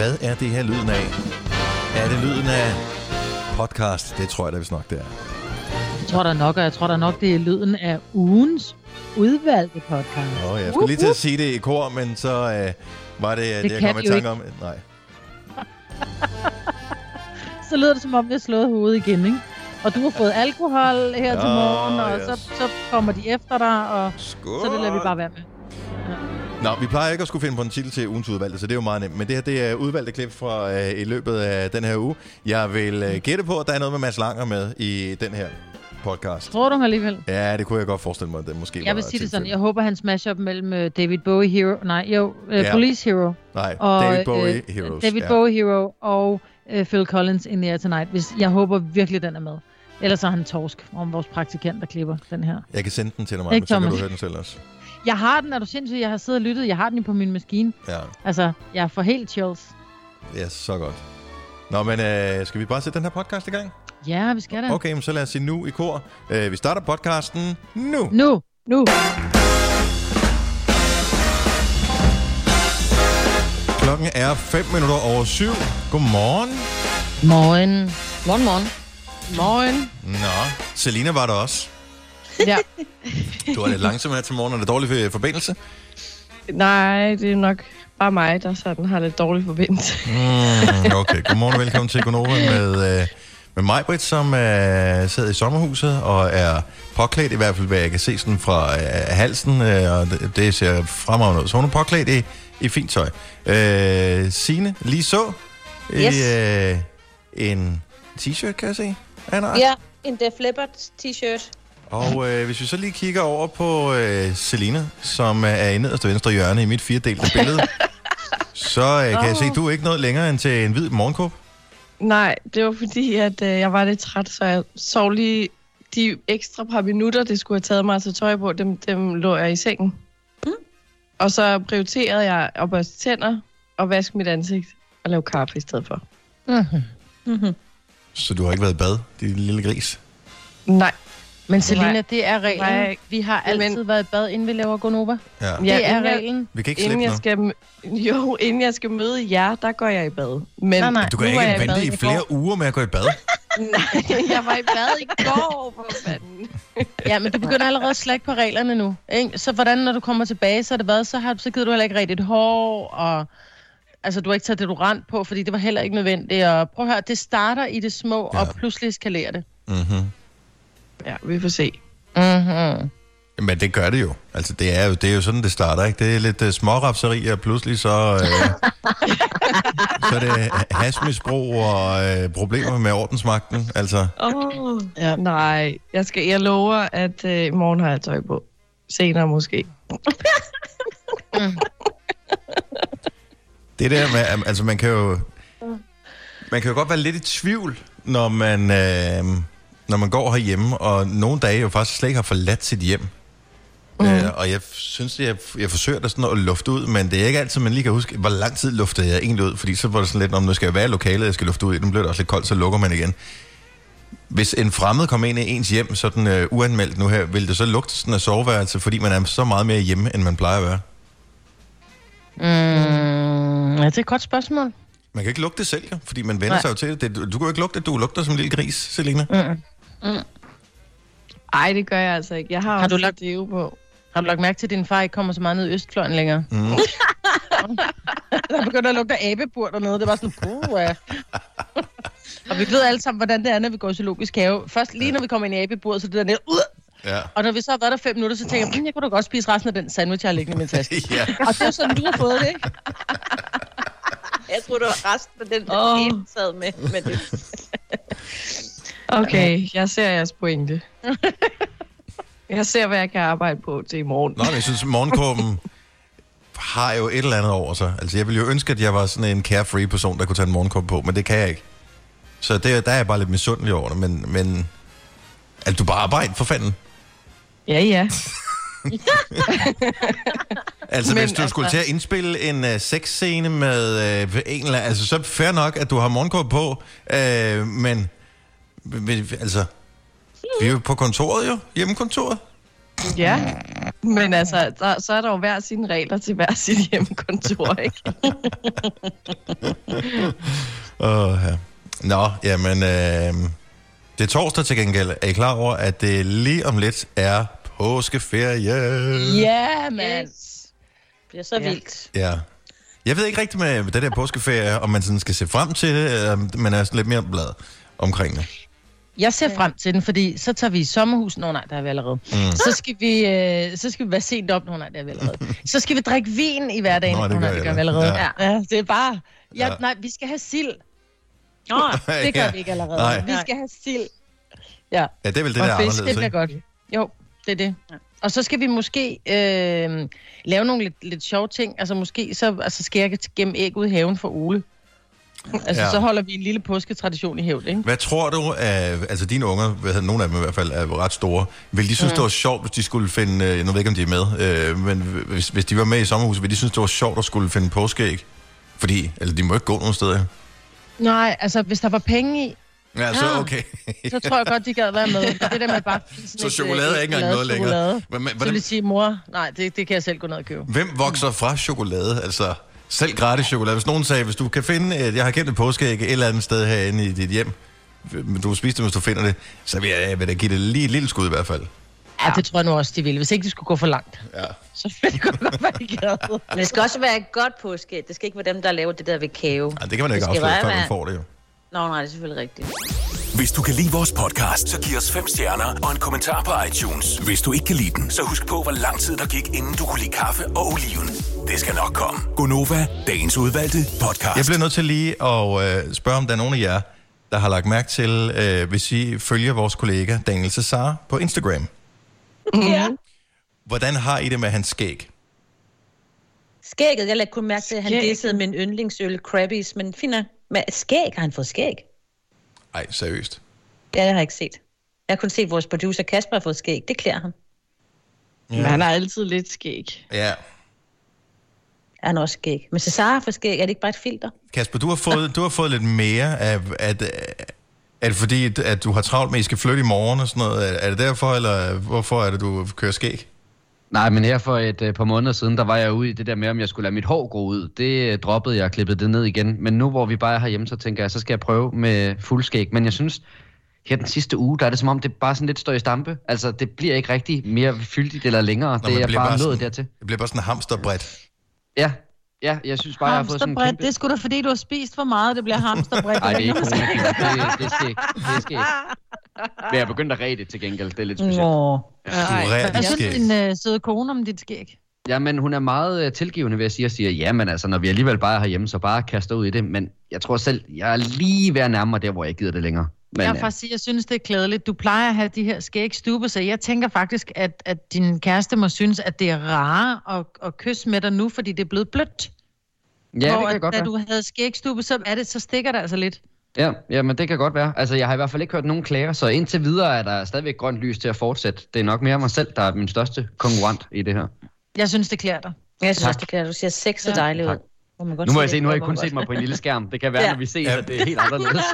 Hvad er det her lyden af? Er det lyden af podcast? Det tror jeg da vist nok, det er. Jeg tror der nok, og jeg tror der nok, det er lyden af ugens udvalgte podcast. Åh, oh, jeg skulle lige til at sige det i kor, men så øh, var det, det, Det jeg kom i tanke om. Nej. Så lyder det som om, vi har slået hovedet igen, ikke? Og du har fået alkohol her til Åh, morgen, og yes. så, så kommer de efter dig, og Skål. så det lader vi bare være med. Nå, vi plejer ikke at skulle finde på en titel til ugens udvalgte, så det er jo meget nemt. Men det her, det er udvalgte klip fra øh, i løbet af den her uge. Jeg vil øh, gætte på, at der er noget med Mads Langer med i den her podcast. Tror du alligevel? Ja, det kunne jeg godt forestille mig, at det måske Jeg vil sige det sådan, jeg håber, han smasher op mellem øh, David Bowie Hero, nej, jo, øh, Ja. Police Hero, Nej, og David Bowie øh, Heroes. David ja. Bowie Hero og øh, Phil Collins in the Air Tonight. Hvis, jeg håber virkelig, den er med. Ellers er han torsk om vores praktikant, der klipper den her. Jeg kan sende den til dig, Maja, så kan du høre den selv også. Jeg har den, er du sindssyg? Jeg har siddet og lyttet. Jeg har den jo på min maskine. Ja, Altså, jeg får helt chills. ja så godt. Nå, men øh, skal vi bare sætte den her podcast i gang? Ja, vi skal da. Okay, men så lad os sige nu i kor. Øh, vi starter podcasten nu. Nu, nu. Klokken er 5 minutter over syv. Godmorgen. Morgen. Morgen, morgen. Morgen. Nå, Selina var der også. Ja. Du er lidt langsom her til morgen. Er det dårlig forbindelse? Nej, det er nok bare mig, der sådan har lidt dårlig forbindelse. Mm, okay, godmorgen og velkommen til Gonova med, øh, med mig, Britt, som øh, sidder i sommerhuset og er påklædt, i hvert fald hvad jeg kan se sådan fra øh, halsen, øh, og det, det ser fremragende ud. Så hun er påklædt i, i fint tøj. Øh, Signe, lige så, Yes. i øh, en t-shirt, kan jeg se. Ja, en Def Leppard t-shirt. Og øh, hvis vi så lige kigger over på øh, Selina, som øh, er i nederste venstre hjørne i mit firedelte billede, så øh, kan jeg se, at du er ikke noget længere end til en hvid morgenkåb. Nej, det var fordi, at øh, jeg var lidt træt, så jeg sov lige de ekstra par minutter, det skulle have taget mig at tage tøj på, dem, dem lå jeg i sengen. Mm. Og så prioriterede jeg at børste tænder og vaske mit ansigt og lave kaffe i stedet for. Mm-hmm. Mm-hmm. Så du har ikke været i bad, din lille gris? Nej. Men Selina, det er reglen. Nej. Vi har Men- altid været i bad, inden vi laver Gonova. Ja. Ja, Det er inden jeg- reglen. Vi kan ikke Inden slippe jeg skal, jo, inden jeg skal møde jer, der går jeg i bad. Men Nej, nej. Du kan ikke i vente bad i i flere går. uger med at gå i bad. Nej, jeg var i bad i går, for fanden. Ja, men du begynder allerede at slække på reglerne nu. Ikke? Så hvordan, når du kommer tilbage, så er det hvad? Så, har, så gider du heller ikke rigtigt hår, og altså, du har ikke taget deodorant på, fordi det var heller ikke nødvendigt. Og prøv at høre, det starter i det små, Ja. ja. og pludselig eskalerer det. Mm-hmm. Ja, vi får se. Mm-hmm. Men det gør det jo. Altså, det er jo, det er jo sådan, det starter, ikke? Det er lidt uh, smårapseri, og pludselig så... Øh, så er det hasmisbrug og øh, problemer med ordensmagten. Altså, Oh, Ja. nej, jeg, skal, jeg lover, at øh, i morgen har jeg tøj på. Senere måske. det der med... Altså, man kan jo... Man kan jo godt være lidt i tvivl, når man, øh, når man går herhjemme, og nogle dage jo faktisk slet ikke har forladt sit hjem. Mm. Øh, og jeg synes, jeg, jeg forsøger da sådan at lufte ud, men det er ikke altid, man lige kan huske, hvor lang tid luftede jeg egentlig ud, fordi så var det sådan lidt, om nu skal jeg være i lokalet, jeg skal lufte ud i, nu bliver det også lidt koldt, så lukker man igen. Hvis en fremmed kommer ind i ens hjem, sådan øh, uanmeldt nu her, vil det så lugte sådan af soveværelse, fordi man er så meget mere hjemme, end man plejer at være? Mm, ja, det er et godt spørgsmål. Man kan ikke lugte det selv, jo, fordi man vender Nej. sig jo til det. du kan jo ikke lugte, at du lugter som en lille gris, Selina. Mm. Ej, det gør jeg altså ikke. Jeg har, Har har du også lagt- deo på. Har du lagt mærke til, at din far ikke kommer så meget ned i Østfløjen længere? Mm. Der begynder at lugte af æbebur dernede. Det var sådan, puh, ja. Og vi ved alle sammen, hvordan det er, når vi går i zoologisk have. Først lige når vi kommer ind i æbeburet, så er det der nede, ud. Ja. Og når vi så har været der fem minutter, så tænker jeg, "Mm, jeg kunne da godt spise resten af den sandwich, jeg har liggende i min taske. ja. Og det er sådan, du har fået det, ikke? Jeg tror, det var resten af den, der oh. sad med. Men det, Okay, jeg ser jeres pointe. jeg ser, hvad jeg kan arbejde på til i morgen. Nå, men jeg synes, morgenkåben har jo et eller andet over sig. Altså, jeg ville jo ønske, at jeg var sådan en carefree person, der kunne tage en morgenkåbe på, men det kan jeg ikke. Så det, der er jeg bare lidt misundelig over det, men, men altså, du bare arbejde for fanden. Ja, ja. Altså, Men hvis du altså- skulle til at indspille en uh, sexscene med uh, en eller anden, altså, så fair nok, at du har morgenkåbe på, uh, men, altså, vi er jo på kontoret jo, hjemmekontoret. Ja, men altså, der, så er der jo hver sine regler til hver sit hjemmekontor, ikke? Åh, ja. Nå, jamen, øh, det er torsdag til gengæld. Er I klar over, at det lige om lidt er påskeferie? Ja, mand. Det bliver så Ja. vildt. Ja. Jeg ved ikke rigtigt med det der påskeferie, om man sådan skal se frem til det, eller om man er sådan lidt mere blad omkring det. Jeg ser frem til den, fordi så tager vi i sommerhus. Nå nej, der er vi allerede. Mm. Så, skal vi, øh, så skal vi være sent op. Nå nej, der er vi allerede. Så skal vi drikke vin i hverdagen. Nå, det Nå, nej, det gør vi allerede. Ja. Ja. det er bare... Ja, Ja. Nej, vi skal have sild. Nå, Det gør Ja. vi ikke allerede. Nej. Vi skal have sild. Ja, Ja, det er vel det, og der er fisk, det bliver godt. Jo, det er det. Og så skal vi måske øh, lave nogle lidt, lidt sjove ting. Altså måske så altså, skal jeg gemme æg ud i haven for Ole. Altså, Ja. så holder vi en lille påsketradition i hævd, ikke? Hvad tror du, af, altså dine unger, hvad hedder, nogle af dem i hvert fald, er ret store, vil de synes, mm. det var sjovt, hvis de skulle finde, øh, jeg ved ikke, om de er med, øh, men hvis, hvis de var med i sommerhuset, vil de synes, det var sjovt at skulle finde påskeæg? Fordi, eller de må ikke gå nogen steder. Nej, altså hvis der var penge i, Ja, så Ah. okay. så tror jeg godt, de gad være med. Det der med bare... Så et, chokolade øh, er ikke engang noget længere. men Så vil hvordan- de sige, mor, nej, det, det kan jeg selv gå ned og købe. Hvem vokser fra chokolade? Altså, selv gratis chokolade. Hvis nogen sagde, hvis du kan finde, et, jeg har gemt et påskeæg et eller andet sted herinde i dit hjem, men du vil spise det, hvis du finder det, så vil jeg, jeg vil da give det lige et lille skud i hvert fald. Ja, det tror jeg nu også, de ville. Hvis ikke de skulle gå for langt, Ja. så ville det godt være, men det skal også være et godt påske. Det skal ikke være dem, der laver det der ved kave. Ej, det kan man ikke Det afsløre, før man får det jo. Nå, nej, det er selvfølgelig rigtigt. Hvis du kan lide vores podcast, så giv os fem stjerner og en kommentar på iTunes. Hvis du ikke kan lide den, så husk på, hvor lang tid der gik, inden du kunne lide kaffe og oliven. Det skal nok komme. Gonova, dagens udvalgte podcast. Jeg bliver nødt til lige at øh, spørge, om der er nogen af jer, der har lagt mærke til, øh, hvis I følger vores kollega Daniel Cesar på Instagram. Ja. Hvordan har I det med hans skæg? Skægget, jeg lagde kun mærke til, at han Skægget. dissede min yndlingsøl, Krabbies, men finder med skæg, har han fået skæg? Ej, seriøst. Ja, det har jeg ikke set. Jeg har kun set, at vores producer Kasper har fået skæg. Det klæder ham. Men han har altid lidt skæg. Ja. Han har også skæg. Men Cesar har fået skæg. Er det ikke bare et filter? Kasper, du har fået, du har fået lidt mere af, at, er det fordi, at du har travlt med, at I skal flytte i morgen og sådan noget? Er- Er det derfor, eller hvorfor er det, du kører skæg? Nej, men her for et øh, par måneder siden, der var jeg ude i det der med, om jeg skulle lade mit hår gro ud. Det øh, droppede jeg og klippede det ned igen. Men nu hvor vi bare er herhjemme, så tænker jeg, så skal jeg prøve med fuldskæg. Men jeg synes, her den sidste uge, der er det som om, det bare sådan lidt står i stampe. Altså, det bliver ikke rigtig mere fyldigt eller længere. Nå, det er bliver bare nået dertil. Det bliver bare sådan hamsterbredt. Ja, ja, jeg synes bare, jeg har fået sådan en kæmpe... det er sgu da fordi, du har spist for meget, det bliver hamsterbredt. Nej, det er ikke corona, det, det er skæg. Det er skæg. Men jeg er begyndt at ræde det til gengæld. Det er lidt specielt. Nå. Du er Hvad synes din øh, søde kone om dit skæg? Jamen, hun er meget uh, tilgivende ved at sige, og siger, ja, men altså, når vi alligevel bare er herhjemme, så bare kaster ud i det. Men jeg tror selv, jeg er lige ved at nærme mig der, hvor jeg ikke gider det længere. Men, jeg vil faktisk sige, jeg synes, det er klædeligt. Du plejer at have de her skægstube, så jeg tænker faktisk, at, at din kæreste må synes, at det er rare at, at kysse med dig nu, fordi det er blevet blødt. ja, det Hvor, kan at, godt da være. du havde skægstube, så, er det, så stikker det altså lidt. Ja, ja, men det kan godt være. Altså, jeg har i hvert fald ikke hørt nogen klager, så indtil videre er der stadigvæk grønt lys til at fortsætte. Det er nok mere mig selv, der er min største konkurrent i det her. Jeg synes, det klæder dig. Jeg synes Tak. også, det klæder. Du ser sex og Ja. dejligt ud. Man godt Nu må jeg se, nu har jeg kun set mig på en lille skærm. Det kan være, Ja. når vi ses, Ja. at det er helt anderledes.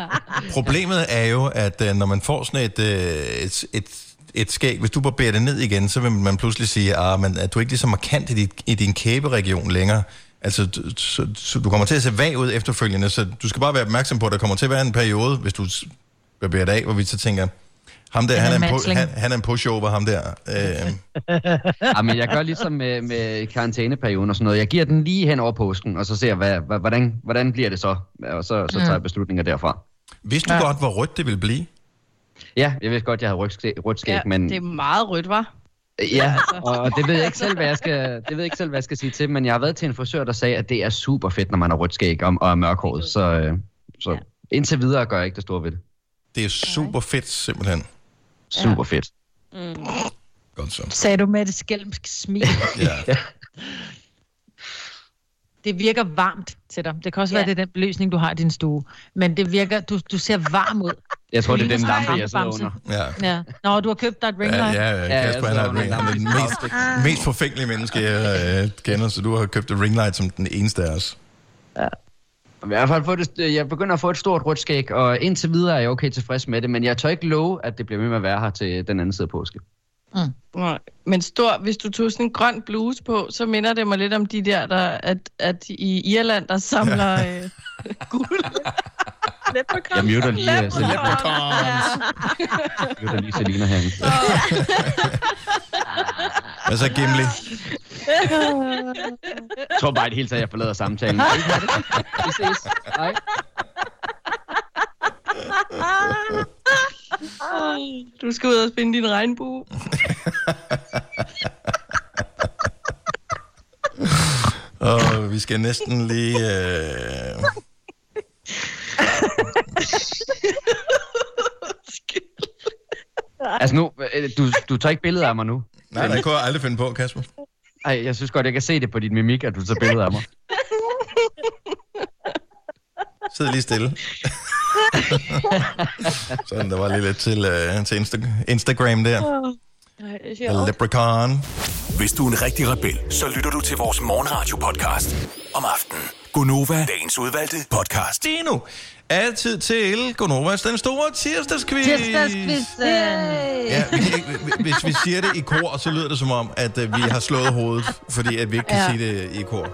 Problemet er jo, at øh, når man får sådan et, øh, et, et, et skæg, hvis du barberer det ned igen, så vil man pludselig sige, ah, men er du ikke lige så markant i, dit, i din kæberegion længere? Altså, du, så, så du kommer til at se vag ud efterfølgende, så du skal bare være opmærksom på, at der kommer til at være en periode, hvis du barberer det af, hvor vi så tænker, ham der, Han han, er en mansling. han, han er en pushover, ham der. Øh, ja, men jeg gør ligesom med, med karantæneperioden og sådan noget. Jeg giver den lige hen over påsken, og så ser jeg, hvad, hvad, hvordan, hvordan bliver det så? Og så, så tager jeg beslutninger derfra. vidste du Ja. godt, hvor rødt det ville blive? Ja, jeg vidste godt, jeg havde rødt skæg, rødt skæg Ja, men... det er meget rødt, var. Ja, og det ved jeg ikke selv, hvad jeg skal, det ved jeg ikke selv, hvad jeg skal sige til, men jeg har været til en frisør, der sagde, at det er super fedt, når man har rødt skæg og, og er mørkhåret, så, øh, så indtil videre gør jeg ikke det store ved det. Det er super fedt, simpelthen. Super fedt. Godt så. Sagde du med et skælmsk smil. Ja. Det virker varmt til dig. Det kan også Ja. være, det er den belysning, du har i din stue. Men det virker, du, du ser varm ud. Jeg tror, det er den lampe, jeg sidder under. ja. Ja. Nå, du har købt dig et ring Ja, light. ja, Ja, Kasper, jeg han er ring, den mest, mest forfængelige menneske, jeg øh, kender, så du har købt et ringlight som den eneste af os. I hvert fald få det, jeg begynder at få et stort rødt skæg, og indtil videre er jeg okay tilfreds med det, men jeg tør ikke love, at det bliver med med at være her til den anden side af påske. Nej. Men stor, hvis du tog sådan en grøn bluse på, så minder det mig lidt om de der, der at, at i Irland, der samler øh, guld. Jeg muter lige, uh, Selina, Leprechauns. muter lige Selina herinde. Hvad så, Gimli? Jeg tror bare, det hele taget, jeg forlader samtalen. Vi ses. Hej. Du skal ud og spinde din regnbue. Og vi skal næsten lige... Øh... Altså nu, øh, du, du tager ikke billeder af mig nu. Nej, det kunne jeg aldrig finde på, Kasper. Ej, jeg synes godt, jeg kan se det på dit mimik, at du tager billeder af mig. Sid lige stille. Sådan, der var lige lidt til, øh, til Insta- Instagram der. Siger Leprechaun. Hvis du er en rigtig rebel, så lytter du til vores morgenradio-podcast om aftenen. Gunova, dagens udvalgte podcast. Det er nu altid til Gonovas den store tirsdagsquiz. Tirsdagskvisten. Ja, vi kan ikke, hvis vi siger det i kor, så lyder det som om, at øh, vi har slået hovedet, fordi at vi ikke kan ja. Sige det i kor.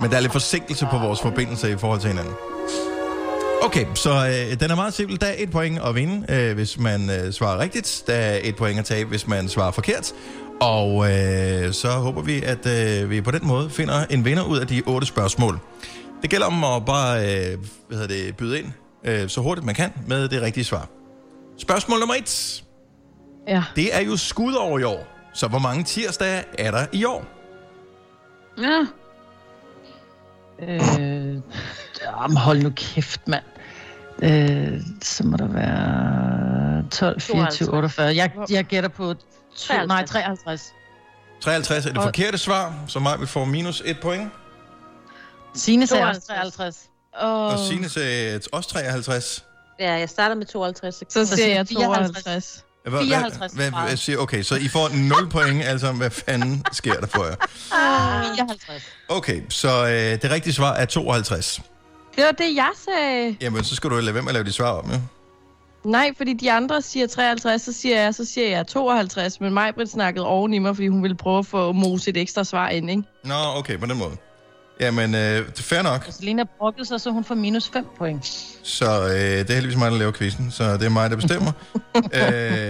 Men der er lidt forsinkelse på vores forbindelse i forhold til hinanden. Okay, så øh, den er meget simpel. Der er et point at vinde, øh, hvis man øh, svarer rigtigt. Der er et point at tabe, hvis man svarer forkert. Og øh, så håber vi, at øh, vi på den måde finder en vinder ud af de otte spørgsmål. Det gælder om at bare øh, hvad hedder det, byde ind øh, så hurtigt man kan med det rigtige svar. Spørgsmål nummer et. Ja. Det er jo skud over i år. Så hvor mange tirsdage er der i år? Ja. Øh, jamen, hold nu kæft, mand. Øh, så må der være 12, 24, 48. Jeg, jeg gætter på to, nej, 53. 53 er det forkerte svar, så mig vil få minus et point. Signe sagde også 52. 53. Og Og Signe sagde også 53. Ja, jeg starter med 52 så sekunder. siger jeg 54. 52. Hvad, 54 hvad, hvad, siger, okay, så I får 0 point, altså hvad fanden sker der for jer? 54. Okay, så øh, det rigtige svar er 52. Det var det, jeg sagde. Jamen, så skal du lade være med at lave de svar om, ja? Nej, fordi de andre siger 53, så siger jeg, så siger jeg 52, men Majbrit snakkede oven i mig, fordi hun ville prøve at få mose et ekstra svar ind, ikke? Nå, okay, på den måde. Jamen, øh, fair nok. Selina brokkede sig, så hun får minus 5 point. Så øh, det er heldigvis mig, der laver quizzen, så det er mig, der bestemmer.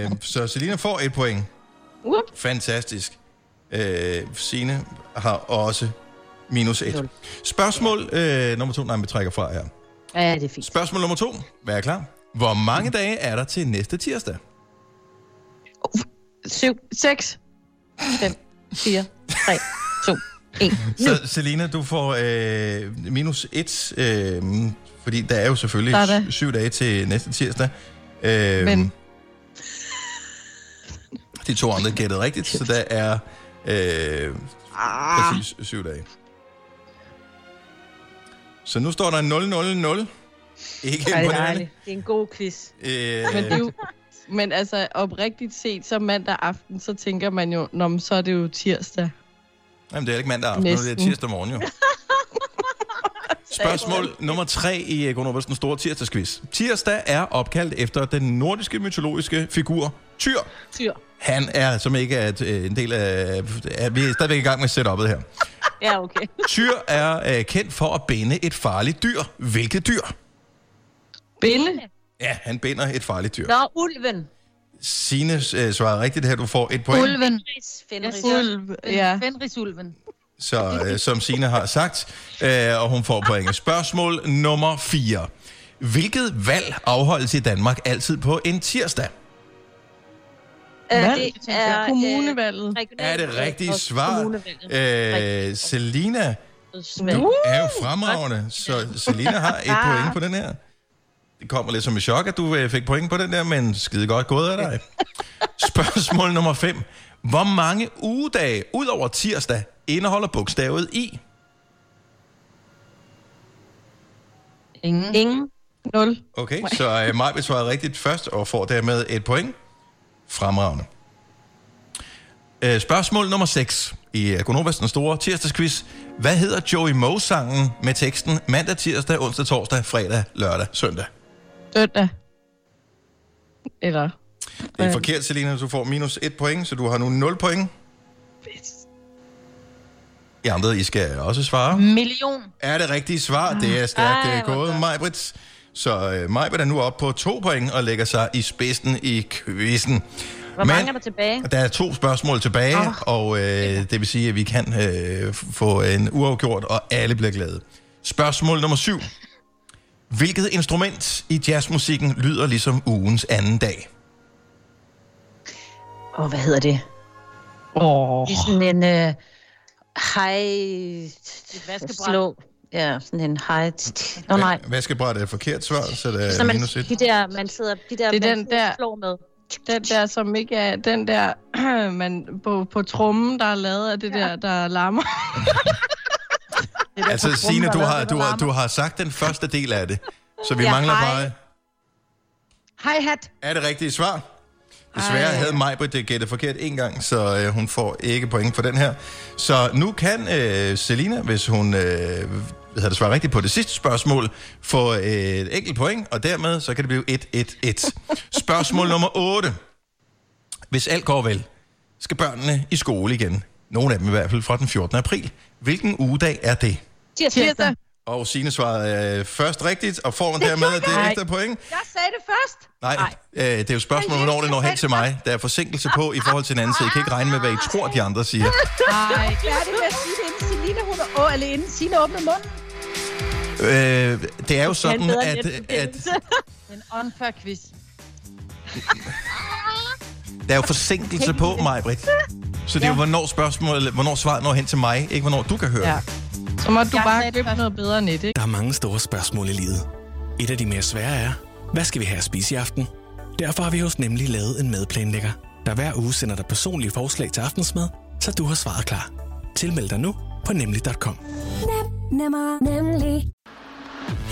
øh, så Selina får et point. Whoop. Fantastisk. Øh, Signe har også minus et. Spørgsmål øh, nummer to. Nej, vi trækker fra her. Ja, det er fint. Spørgsmål nummer to. Vær klar. Hvor mange dage er der til næste tirsdag? 7, 6. 5, 4, 3, 2, 1. Så Selina, du får øh, minus et, øh, fordi der er jo selvfølgelig Der er det. syv dage til næste tirsdag. Øh, Men- De to andre gættede rigtigt, så der er øh, præcis syv dage. Så nu står der 0-0-0. Ikke Ej, det er. Det er en god quiz. Øh, Men, det er jo, men altså, oprigtigt set, så mandag aften, så tænker man jo, Nå, så er det jo tirsdag. Jamen, det er ikke mandag aften, nu er det Næsten. tirsdag morgen jo. Spørgsmål nummer tre i Gunnar den store tirsdagsquiz. Tirsdag er opkaldt efter den nordiske mytologiske figur Tyr. Tyr. Han er, som ikke er et, øh, en del af... Er, vi er stadigvæk i gang med setup'et her. Ja, okay. Tyr er øh, kendt for at binde et farligt dyr. Hvilket dyr? Binde? Ja, han binder et farligt dyr. Nå, ulven. Signe øh, svarer rigtigt her. Du får et point. Ulven. Fenris. Fenris. Ulv, ja. Fenrisulven. Så, øh, som Signe har sagt, øh, og hun får point. Spørgsmål nummer 4. Hvilket valg afholdes i Danmark altid på en tirsdag? Øh, Valg? det er Kommunevalget. Er det rigtige svar? Øh, Selina, du er jo fremragende, så Selina har et point på den her. Det kommer lidt som et chok, at du øh, fik point på den der, men skide godt gået af dig. Spørgsmål nummer 5. Hvor mange ugedage ud over tirsdag indeholder bogstavet i? Ingen. Ingen. 0. Okay, så uh, Maj vil svare rigtigt først og får dermed et point. Fremragende. Uh, spørgsmål nummer 6 i uh, Gunovas den store tirsdagsquiz. Hvad hedder Joey Moe-sangen med teksten mandag, tirsdag, onsdag, torsdag, fredag, lørdag, søndag? Søndag. Eller... Det er forkert, Selina. Du får minus et point, så du har nu 0 point. I andre, I skal også svare. Million. Er det rigtige svar? Det er stærkt Ej, hvor gået, godt. Så uh, Majbrit er nu op på to point og lægger sig i spidsen i quizzen. Hvor mange er der tilbage? Der er to spørgsmål tilbage, oh. og øh, det vil sige, at vi kan øh, få en uafgjort, og alle bliver glade. Spørgsmål nummer syv. Hvilket instrument i jazzmusikken lyder ligesom ugens anden dag? Åh, oh, hvad hedder det? Åh. Det er sådan en uh, high... vaskebræt. Ja, sådan en high... Nå nej. Vaskebræt er et forkert svar, så Så er man, minus et. de der, man sidder... De der, Det er man den der- slår med. Den der, som ikke er... Den der, man, på, på trummen, der er lavet af det der, der larmer. Altså, Signe, du har, du, har, du har sagt den første del af det, så vi Ja, mangler hej. bare... Hej hat. Er det rigtige svar? Desværre Ej. havde Majbrit det gættet forkert en gang, så øh, hun får ikke point for den her. Så nu kan øh, Selina, hvis hun øh, hedder det, svarer rigtigt på det sidste spørgsmål, få øh, et enkelt point, og dermed så kan det blive 1-1-1. Spørgsmål nummer 8. Hvis alt går vel, skal børnene i skole igen. Nogle af dem i hvert fald fra den 14. april. Hvilken ugedag er det? Tirsdag. Og Signe svarede øh, først rigtigt, og får dermed det ekstra point. Jeg sagde det først. Nej, øh, det er jo spørgsmålet, hvornår det når hen til mig. Der er forsinkelse på i forhold til den anden side. I kan ikke regne med, hvad I tror, de andre siger. Nej. Færdig med at sige det, inden Selina, hun er... Åh, eller inden Signe åbner munden. Øh, det er jo sådan, bedre at, at En unfair quiz. der er jo forsinkelse på mig, Britt. Så det er jo, hvornår spørgsmålet, hvornår svaret når hen til mig, ikke hvornår du kan høre Ja. det. Så må du Jeg bare købe noget bedre net, ikke? Der er mange store spørgsmål i livet. Et af de mere svære er, hvad skal vi have at spise i aften? Derfor har vi hos Nemlig lavet en madplanlægger, der hver uge sender dig personlige forslag til aftensmad, så du har svaret klar. Tilmeld dig nu på nemlig.com. Nemmer, nemlig.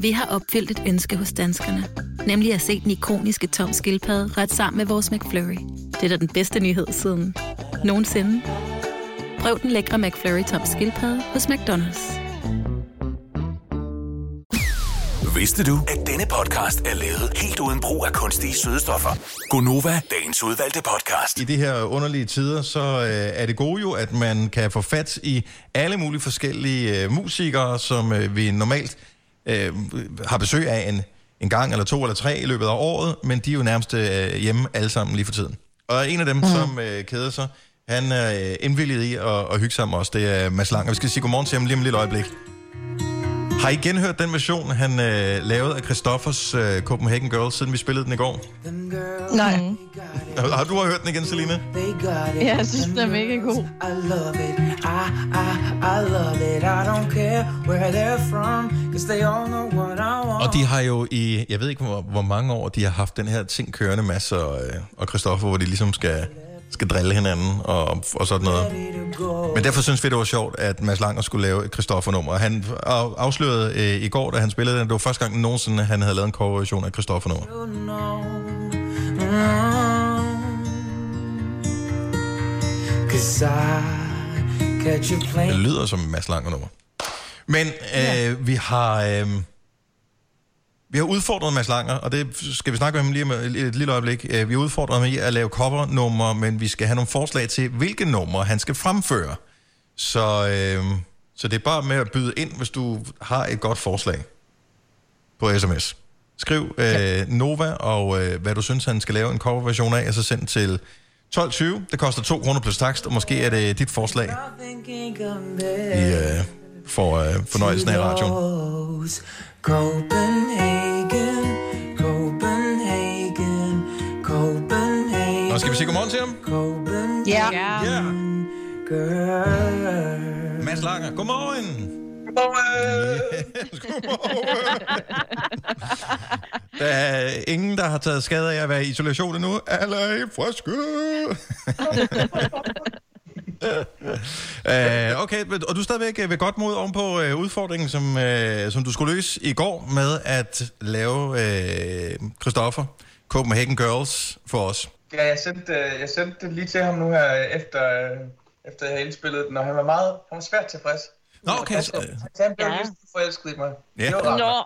vi har opfyldt et ønske hos danskerne. Nemlig at se den ikoniske tom skildpadde ret sammen med vores McFlurry. Det er da den bedste nyhed siden nogensinde. Prøv den lækre McFlurry tom skildpadde hos McDonald's. Vidste du, at denne podcast er lavet helt uden brug af kunstige sødestoffer? Gonova, dagens udvalgte podcast. I de her underlige tider, så øh, er det gode jo, at man kan få fat i alle mulige forskellige øh, musikere, som øh, vi normalt øh, har besøg af en, en gang eller to eller tre i løbet af året, men de er jo nærmest øh, hjemme alle sammen lige for tiden. Og en af dem, mm. som øh, keder sig, han er øh, indvilliget i at, at hygge sammen os. Det er Mads Lang, og vi skal sige godmorgen til ham lige om et lille øjeblik. Har I genhørt den version, han øh, lavede af Christoffers øh, Copenhagen Girls, siden vi spillede den i går? Nej. Har, har du hørt den igen, Selina? Ja, jeg synes, den er mega god. I love it. I, I, I love it. I don't care where they're from, cause they all know what I want. Og de har jo i, jeg ved ikke hvor, hvor mange år, de har haft den her ting kørende, Mads og, øh, og Christoffer, hvor de ligesom skal, skal drille hinanden og, og sådan noget. Men derfor synes vi, det var sjovt, at Mads Langer skulle lave et Christoffer-nummer. Og Han af- afslørede øh, i går, da han spillede den, det var første gang nogensinde, han havde lavet en coverversion af Christoffer-nummer. Det lyder som Mads Langer-nummer. Men øh, vi har... Øh, vi har udfordret Mads Langer, og det skal vi snakke med ham lige om et lille øjeblik. Øh, Vi har udfordret ham i at lave covernumre, men vi skal have nogle forslag til, hvilke numre han skal fremføre. Så, øh, så det er bare med at byde ind, hvis du har et godt forslag på sms. Skriv øh, Nova og øh, hvad du synes, han skal lave en coverversion af, og så send til 12.20. Det koster 2 kroner plus takst, og måske er det dit forslag, I øh, får øh, fornøjelsen af radioen. Copenhagen, sige godmorgen til ham? Ja. Ja. Girl. Mads Langer, godmorgen. Der er ingen, der har taget skade af at være i isolation endnu. Alle er i friske. uh, okay, og du er stadigvæk øh, ved godt mod oven på uh, udfordringen, som, uh, som du skulle løse i går med at lave Christoffer, Copenhagen Girls, for os. Ja, jeg sendte, øh, jeg sendte det lige til ham nu her, efter, øh, efter jeg havde indspillet den, og han var meget han var svært tilfreds. Nå, okay. Så, Så han blev Ja. forelsket i mig. Ja. Nå. Nå.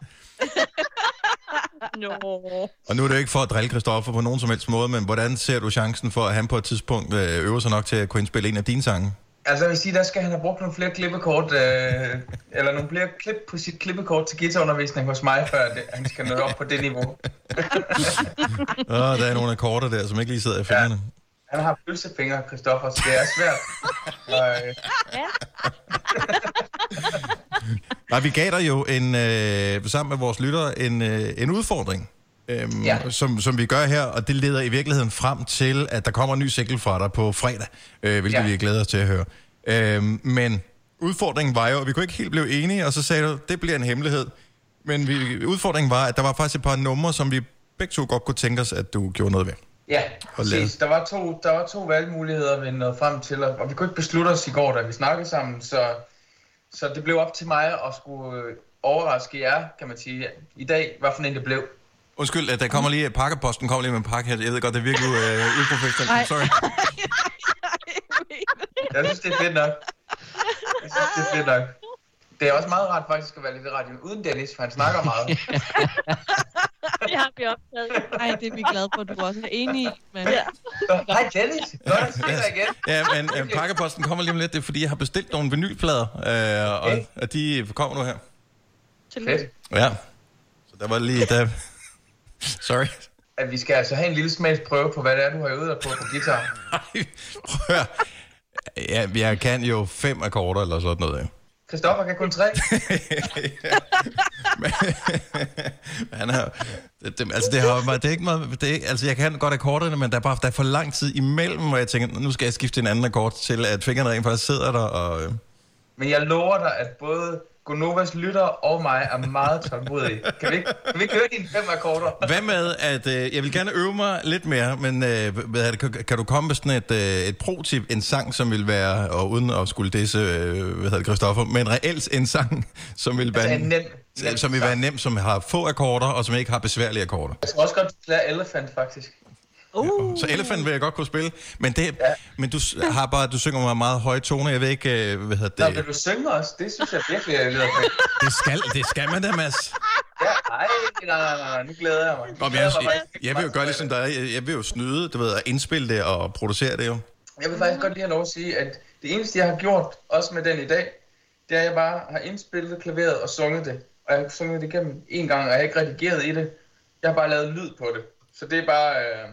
og nu er det jo ikke for at drille Christoffer på nogen som helst måde, men hvordan ser du chancen for, at han på et tidspunkt øh, øver sig nok til at kunne indspille en af dine sange? Altså jeg vil sige, der skal han have brugt nogle flere klippekort, øh, eller nogle flere klip på sit klippekort til guitarundervisning hos mig, før det, han skal nå op på det niveau. Åh, der er nogle akkorder der, som ikke lige sidder i fingrene. Han har pølsefingre, Christoffer, så det er svært. Og, øh, Nej, vi gav dig jo en, øh, sammen med vores lyttere en, øh, en udfordring, øhm, Ja. som, som vi gør her, og det leder i virkeligheden frem til, at der kommer en ny single fra dig på fredag, øh, hvilket ja. Vi glæder os til at høre. Øhm, men udfordringen var jo, at vi kunne ikke helt blive enige, og så sagde du, det bliver en hemmelighed. Men vi, udfordringen var, at der var faktisk et par numre, som vi begge to godt kunne tænke os, at du gjorde noget ved. ja, præcis. Der var, to, der var to valgmuligheder, vi nåede frem til, og og vi kunne ikke beslutte os i går, da vi snakkede sammen, så, så det blev op til mig at skulle øh, overraske jer, kan man sige, i dag, hvad for en det blev. Undskyld, at der kommer lige, pakkeposten kommer lige med en pakke her. Jeg ved godt, det er virkelig øh, uprofessionelt. Sorry. Jeg synes, det er fedt nok. Jeg synes, det er fedt nok. Det er også meget rart faktisk at være lidt i radioen uden Dennis, for han snakker meget. Det har vi optaget. Ej, det er vi glade for, at du også er enig i. Men... Ja. Hej Dennis, godt at se dig igen. Ja, men øh, pakkeposten kommer lige om lidt. Det er, fordi jeg har bestilt nogle vinylplader, øh, og, Okay. og de kommer nu her. Fedt. Ja. Så der var lige... Der... Sorry. At vi skal altså have en lille smagsprøve på, hvad det er, du har øvet dig på på guitar. Ej, prøv. Ja, jeg kan jo fem akkorder eller sådan noget. ja. Christoffer kan kun tre. Men, han det, det, altså det, har, det er ikke meget, det er, altså jeg kan godt akkorderne, men der er bare der er for lang tid imellem, hvor jeg tænker, nu skal jeg skifte en anden akkord til, at fingrene rent faktisk sidder der, og... Øh, Men jeg lover dig, at både Gonovas lytter og mig er meget tålmodige. Kan vi ikke, kan vi ikke høre dine fem akkorder? Hvad med, at øh, jeg vil gerne øve mig lidt mere, men øh, hvad kan, kan du komme med sådan et, øh, et pro-tip, en sang, som vil være, og uden at skulle disse, øh, hvad hedder Christoffer, men reelt en sang, som vil være, Altså en nem, nem som vil være nem, som har få akkorder, og som ikke har besværlige akkorder. Jeg tror også godt, du skal lære Elephant, faktisk. Uh. Så Elephant vil jeg godt kunne spille, men, det, ja. men du har bare, du synger med meget høje toner, jeg ved ikke, øh, hvad hedder Nå, det, vil du synge også? Det synes jeg virkelig er lidt fedt. det skal, det skal man da, Mads. Ja, ej, nej, nej, nej, nej, nu glæder jeg mig. Nu Nå, men jeg, jeg, jeg vil jo gøre ligesom dig, jeg, jeg vil jo snyde, du ved, at indspille det og producere det jo. Jeg vil faktisk godt lige have lov at sige, at det eneste, jeg har gjort, også med den i dag, det er, at jeg bare har indspillet klaveret og sunget det. Og jeg har sunget det igennem en gang, og jeg har ikke redigeret i det. Jeg har bare lavet lyd på det. Så det er bare, øh,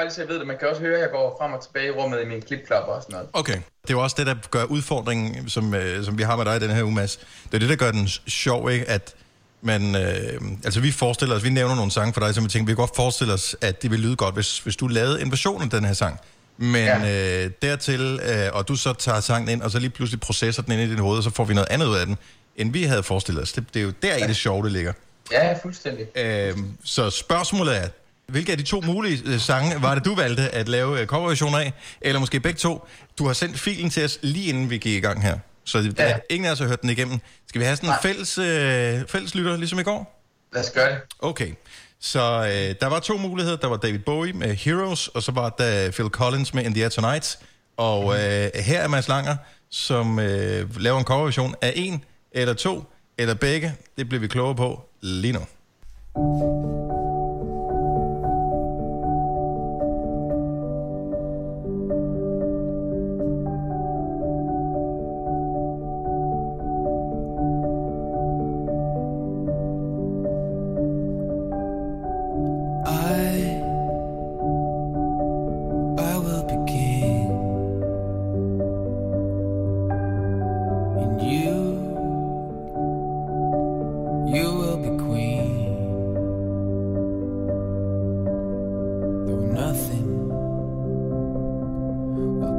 bare lige så jeg ved det. Man kan også høre, at jeg går frem og tilbage i rummet i mine klipklapper og sådan noget. Okay. Det er jo også det, der gør udfordringen, som, øh, som vi har med dig i den her uge, Mads. Det er det, der gør den sjov, ikke? At man, øh, altså vi forestiller os, vi nævner nogle sange for dig, som vi tænker, vi kan godt forestille os, at det vil lyde godt, hvis, hvis du lavede en version af den her sang. Men ja. øh, dertil, øh, og du så tager sangen ind, og så lige pludselig processer den ind i dit hoved, og så får vi noget andet ud af den, end vi havde forestillet os. Det, det er jo der i det sjove, det ligger. Ja, fuldstændig. Øh, så spørgsmålet er, hvilke af de to mulige øh, sange var det, du valgte at lave øh, coverversion af? Eller måske begge to? Du har sendt filen til os lige inden vi gik i gang her. Så der, ja. ingen af os har hørt den igennem. Skal vi have sådan en fælles, øh, fælles lytter, ligesom i går? Lad os gøre det. Okay. Så øh, der var to muligheder. Der var David Bowie med Heroes, og så var der Phil Collins med In the Air Tonight. Og øh, her er Mads Langer, som øh, laver en coverversion af en, eller to, eller begge. Det bliver vi klogere på lige nu.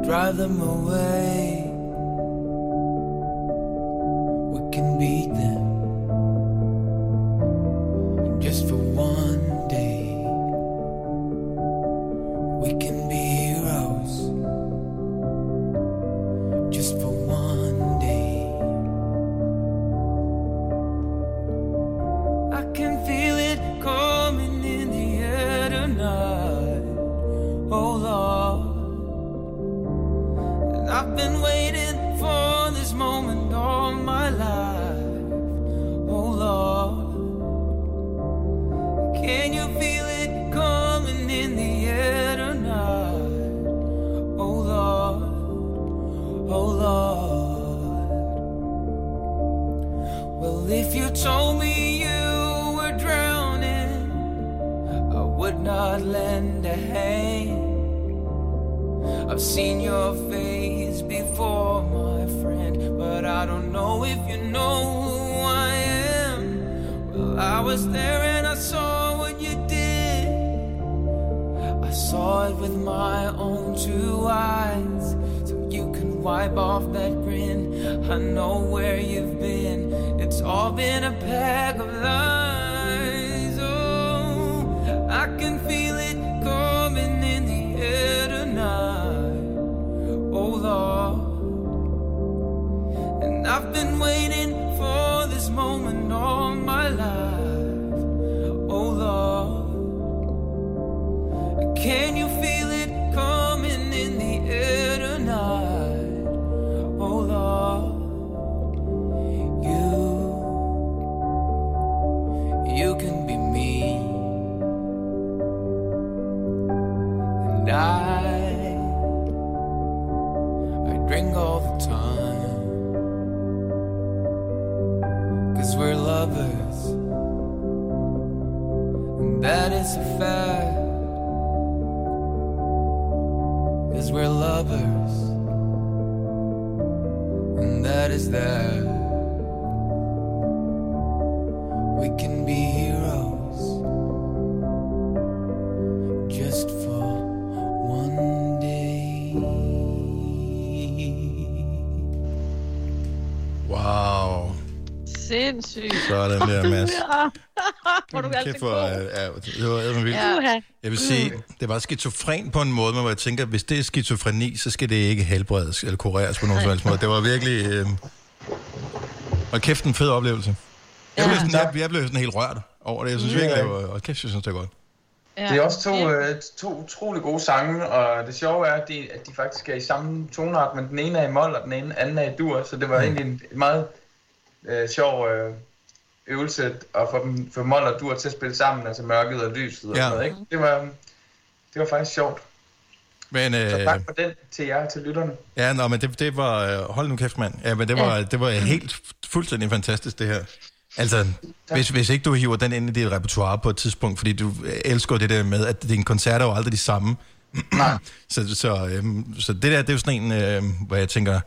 Drive them away. We can beat them know if you know who I am. Well, I was there and I saw what you did. I saw it with my own two eyes. So you can wipe off that grin. I know where you've been. It's all been a pack lovers. And that is a fact. Cause we're lovers. And that is that. Sådan der, Mads. Hvor er du Kæft, hvor, god. er- ja, det var eddermame vildt. Ja. Jeg vil sige, det var skizofren på en måde, men hvor jeg tænker, hvis det er skizofreni, så skal det ikke helbredes eller kureres på nogen som helst måde. Det var virkelig... Øh... Og kæft, en fed oplevelse. Jeg blev, sådan, jeg, jeg blev sådan helt rørt over det. Jeg synes virkelig, det var... Og kæft, jeg synes, det var godt. Ja. Det er også to, øh, to utrolig gode sange, og det sjove er, at de, at de faktisk er i samme tonart, men den ene er i mol, og den ene anden er i dur, så det var Mm. egentlig en en meget øh, sjov øh, øvelse at få, dem, få mol og dur til at spille sammen, altså mørket og lyset og Ja. sådan noget, ikke? Det var, det var faktisk sjovt. Men, øh, Så tak for den til jer, til lytterne. Ja, nå, men det, det var... øh, Hold nu kæft, mand. Ja, men det var, Ja. det var helt fuldstændig fantastisk, det her. Altså, hvis, hvis ikke du hiver den ind i dit repertoire på et tidspunkt, fordi du elsker det der med, at dine koncerter er jo aldrig de samme. så, så, øhm, så det der, det er jo sådan en, øhm, hvor jeg tænker,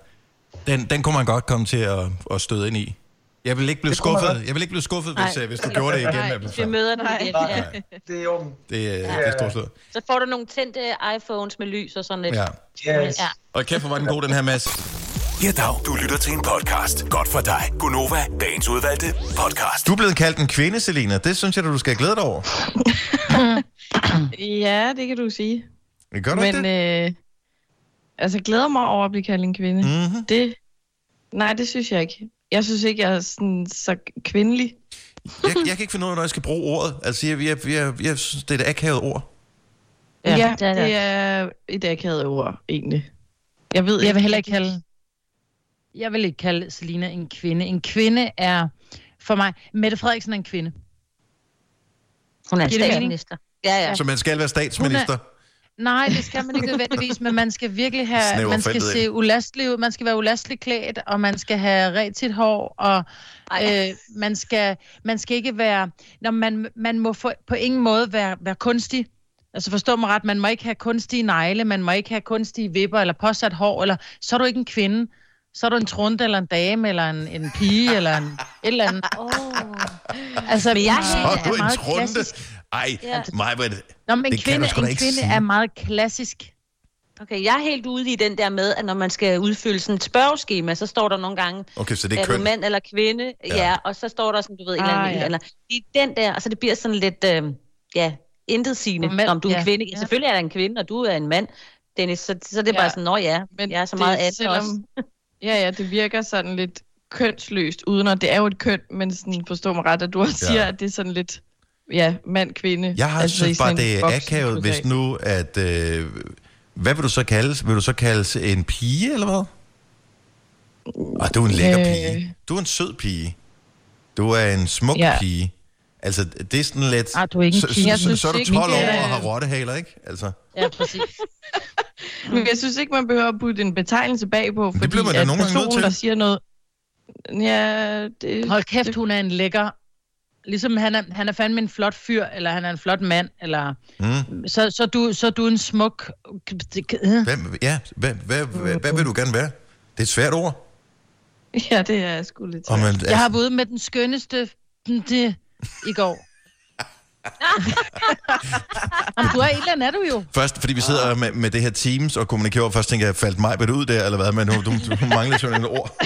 den, den kunne man godt komme til at, at støde ind i. Jeg vil ikke blive Det skuffet, jeg vil ikke blive skuffet, hvis, Nej. øh, hvis du gjorde det igen. Nej, med vi møder den igen. Ja. Det er i orden. Det, øh, det er stort slået. Så får du nogle tændte iPhones med lys og sådan lidt. Ja. Yes. ja. Og kæft, hvor var den god, den her, Mads. Ja, dag. Du lytter til en podcast. Godt for dig. Gunova, dagens udvalgte podcast. Du er blevet kaldt en kvinde, Selina. Det synes jeg, du skal glæde dig over. Ja, det kan du sige. Gør du Men ikke øh, altså, glæder mig over at blive kaldt en kvinde. Mm-hmm. Det, nej, det synes jeg ikke. Jeg synes ikke, jeg er sådan, så kvindelig. Jeg, jeg kan ikke finde ud af, når jeg skal bruge ordet. Altså, jeg, jeg, jeg, jeg synes, det er et akavet ord. Ja, ja det er det. det er et akavet ord, egentlig. Jeg ved Jeg vil heller ikke kalde... Jeg vil ikke kalde Selina en kvinde. En kvinde er for mig... Mette Frederiksen er en kvinde. Hun er statsminister. Ja, ja. Så man skal være statsminister. Nej, det skal man ikke nødvendigvis, men man skal virkelig have, Snæver man skal se ind. ulastelig ud, man skal være ulastelig klædt, og man skal have ret sit hår, og øh, man, skal, man skal ikke være, når man, man må for, på ingen måde være, være kunstig. Altså forstå mig ret, man må ikke have kunstige negle, man må ikke have kunstige vipper, eller påsat hår, eller så er du ikke en kvinde. Så er du en trunde, eller en dame, eller en, en pige, eller en, et eller andet. Oh. Altså, Men jeg Så er du en meget trunde. klassisk. Ej, Ja. mig, men Nå, men en det kan kvinde, du sgu da en ikke kvinde sige. er meget klassisk. Okay, jeg er helt ude i den der med, at når man skal udfylde sådan et spørgeskema, så står der nogle gange, Okay, så det er er du mand eller kvinde? Ja. Ja. og så står der sådan, du ved, en eller Ah, anden, ja. eller, det er den der, og så det bliver sådan lidt, øh, ja, intet sigende, Mænd, om du er en ja. kvinde. Ja. Selvfølgelig er der en kvinde, og du er en mand, Dennis, så, så det er Ja. bare sådan, nå ja, Men jeg er så det meget andet selvom- også. Ja, ja, det virker sådan lidt kønsløst, uden at det er jo et køn, men sådan, forstå mig ret, at du også Ja. siger, at det er sådan lidt, ja, mand-kvinde. Jeg har altså synes bare, det er akavet, hvis nu, at... Øh, hvad vil du så kaldes? Vil du så kaldes en pige, eller hvad? Ah, du er en lækker Øh. pige. Du er en sød pige. Du er en smuk Ja. pige. Altså, det er sådan lidt... Ah, du er ikke en så, pige. så, så, så er du ikke, 12 år og har rottehaler, ikke? Altså, Ja, præcis. Men jeg synes ikke, man behøver at putte en betegnelse bagpå, fordi bliver man da at nogle personen, til. der siger noget... Ja, det... Hold kæft, hun er en lækker... Ligesom han er, han er fandme en flot fyr, eller han er en flot mand, eller... mm. Så, så, du, så er du en smuk... Hvem, ja, hvad, hvad, hvad, hvad vil du gerne være? Det er et svært ord. Ja, det er sgu lidt Og man, altså, Jeg har været ude med den skønneste... Det, I går. Jamen, du er et eller andet, er du jo. Først, fordi vi sidder med, med det her Teams og kommunikerer, først tænker jeg, faldt mig ud der, eller hvad? Men du, du, du mangler sådan et ord.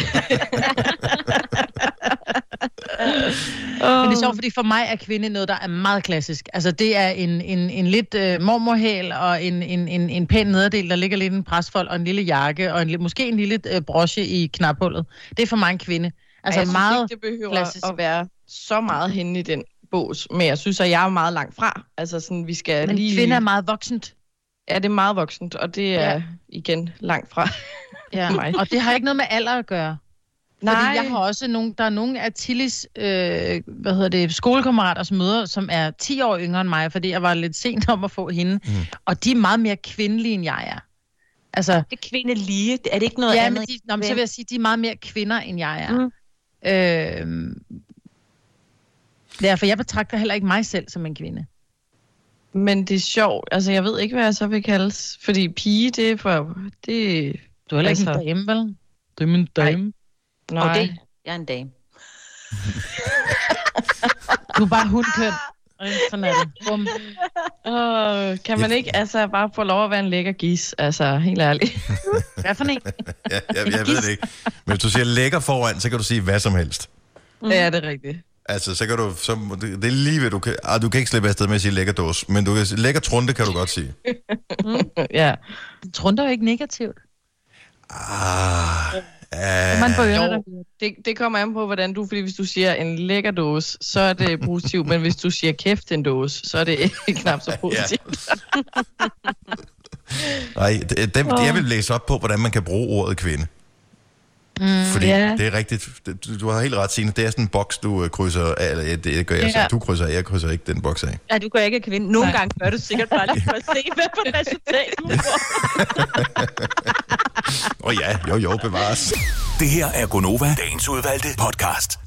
Men det er sjovt, fordi for mig er kvinde noget, der er meget klassisk. Altså, det er en, en, en lidt øh, mormorhæl og en, en, en, en pæn nederdel, der ligger lidt en presfold og en lille jakke og en, måske en lille øh, broche i knaphullet. Det er for mig en kvinde. Altså, jeg synes meget ikke, det behøver klassisk. at være så meget henne i den bås, men jeg synes, at jeg er meget langt fra. Altså sådan, vi skal Men lige... kvinde er meget voksent. Ja, det er meget voksent, og det er ja. igen langt fra Ja. mig. Og det har ikke noget med alder at gøre. Nej. Fordi jeg har også nogle, der er nogle af Tillis, øh, hvad hedder det, skolekammeraters møder, som er 10 år yngre end mig, fordi jeg var lidt sent om at få hende. Mm. Og de er meget mere kvindelige, end jeg er. Altså, Det er kvindelige, er det ikke noget ja, andet? men de, nå, men så vil jeg sige, de er meget mere kvinder, end jeg er. Mm. Øh, ja, for jeg betragter heller ikke mig selv som en kvinde. Men det er sjovt. Altså, jeg ved ikke, hvad jeg så vil kaldes. Fordi pige, det er for... Det, Du er heller ikke Altså- en dame, vel? Du er min dame. nej. Og det, jeg er en dame. Du er bare hundkøn. Sådan er det. Bum. Åh, kan man ikke altså bare få lov at være en lækker gis? Altså, helt ærligt. Hvad for en? Ja, jeg, jeg ved det ikke. Men hvis du siger lækker foran, så kan du sige hvad som helst. Mm. Ja, det er rigtigt. Altså, så kan du... Så, det, er lige ved, du kan... Ah, du kan ikke slippe afsted med at sige lækker dås, men du kan, lækker trunte kan du godt sige. ja. Trunder jo ikke negativt. Ah, Man ørerne, der Jo, det, det kommer an på, hvordan du... Fordi hvis du siger en lækker dåse, så er det positivt. men hvis du siger kæft en dåse, så er det ikke knap så positivt. nej, det- dem, jeg vil læse op på, hvordan man kan bruge ordet kvinde. Mm, Fordi ja. det er rigtigt. Det- Du, du har helt ret, Signe. Det er sådan en boks, du øh, krydser af. Eller ja, det gør jeg så. Ja. Du krydser af, jeg krydser ikke den boks af. Ja, du kan ikke kvinde. Nogle Nej. gange gør du sikkert bare lige for at se, hvad for resultat du får. Åh oh, ja, jo jo, bevares. Det her er Gonova, dagens udvalgte podcast.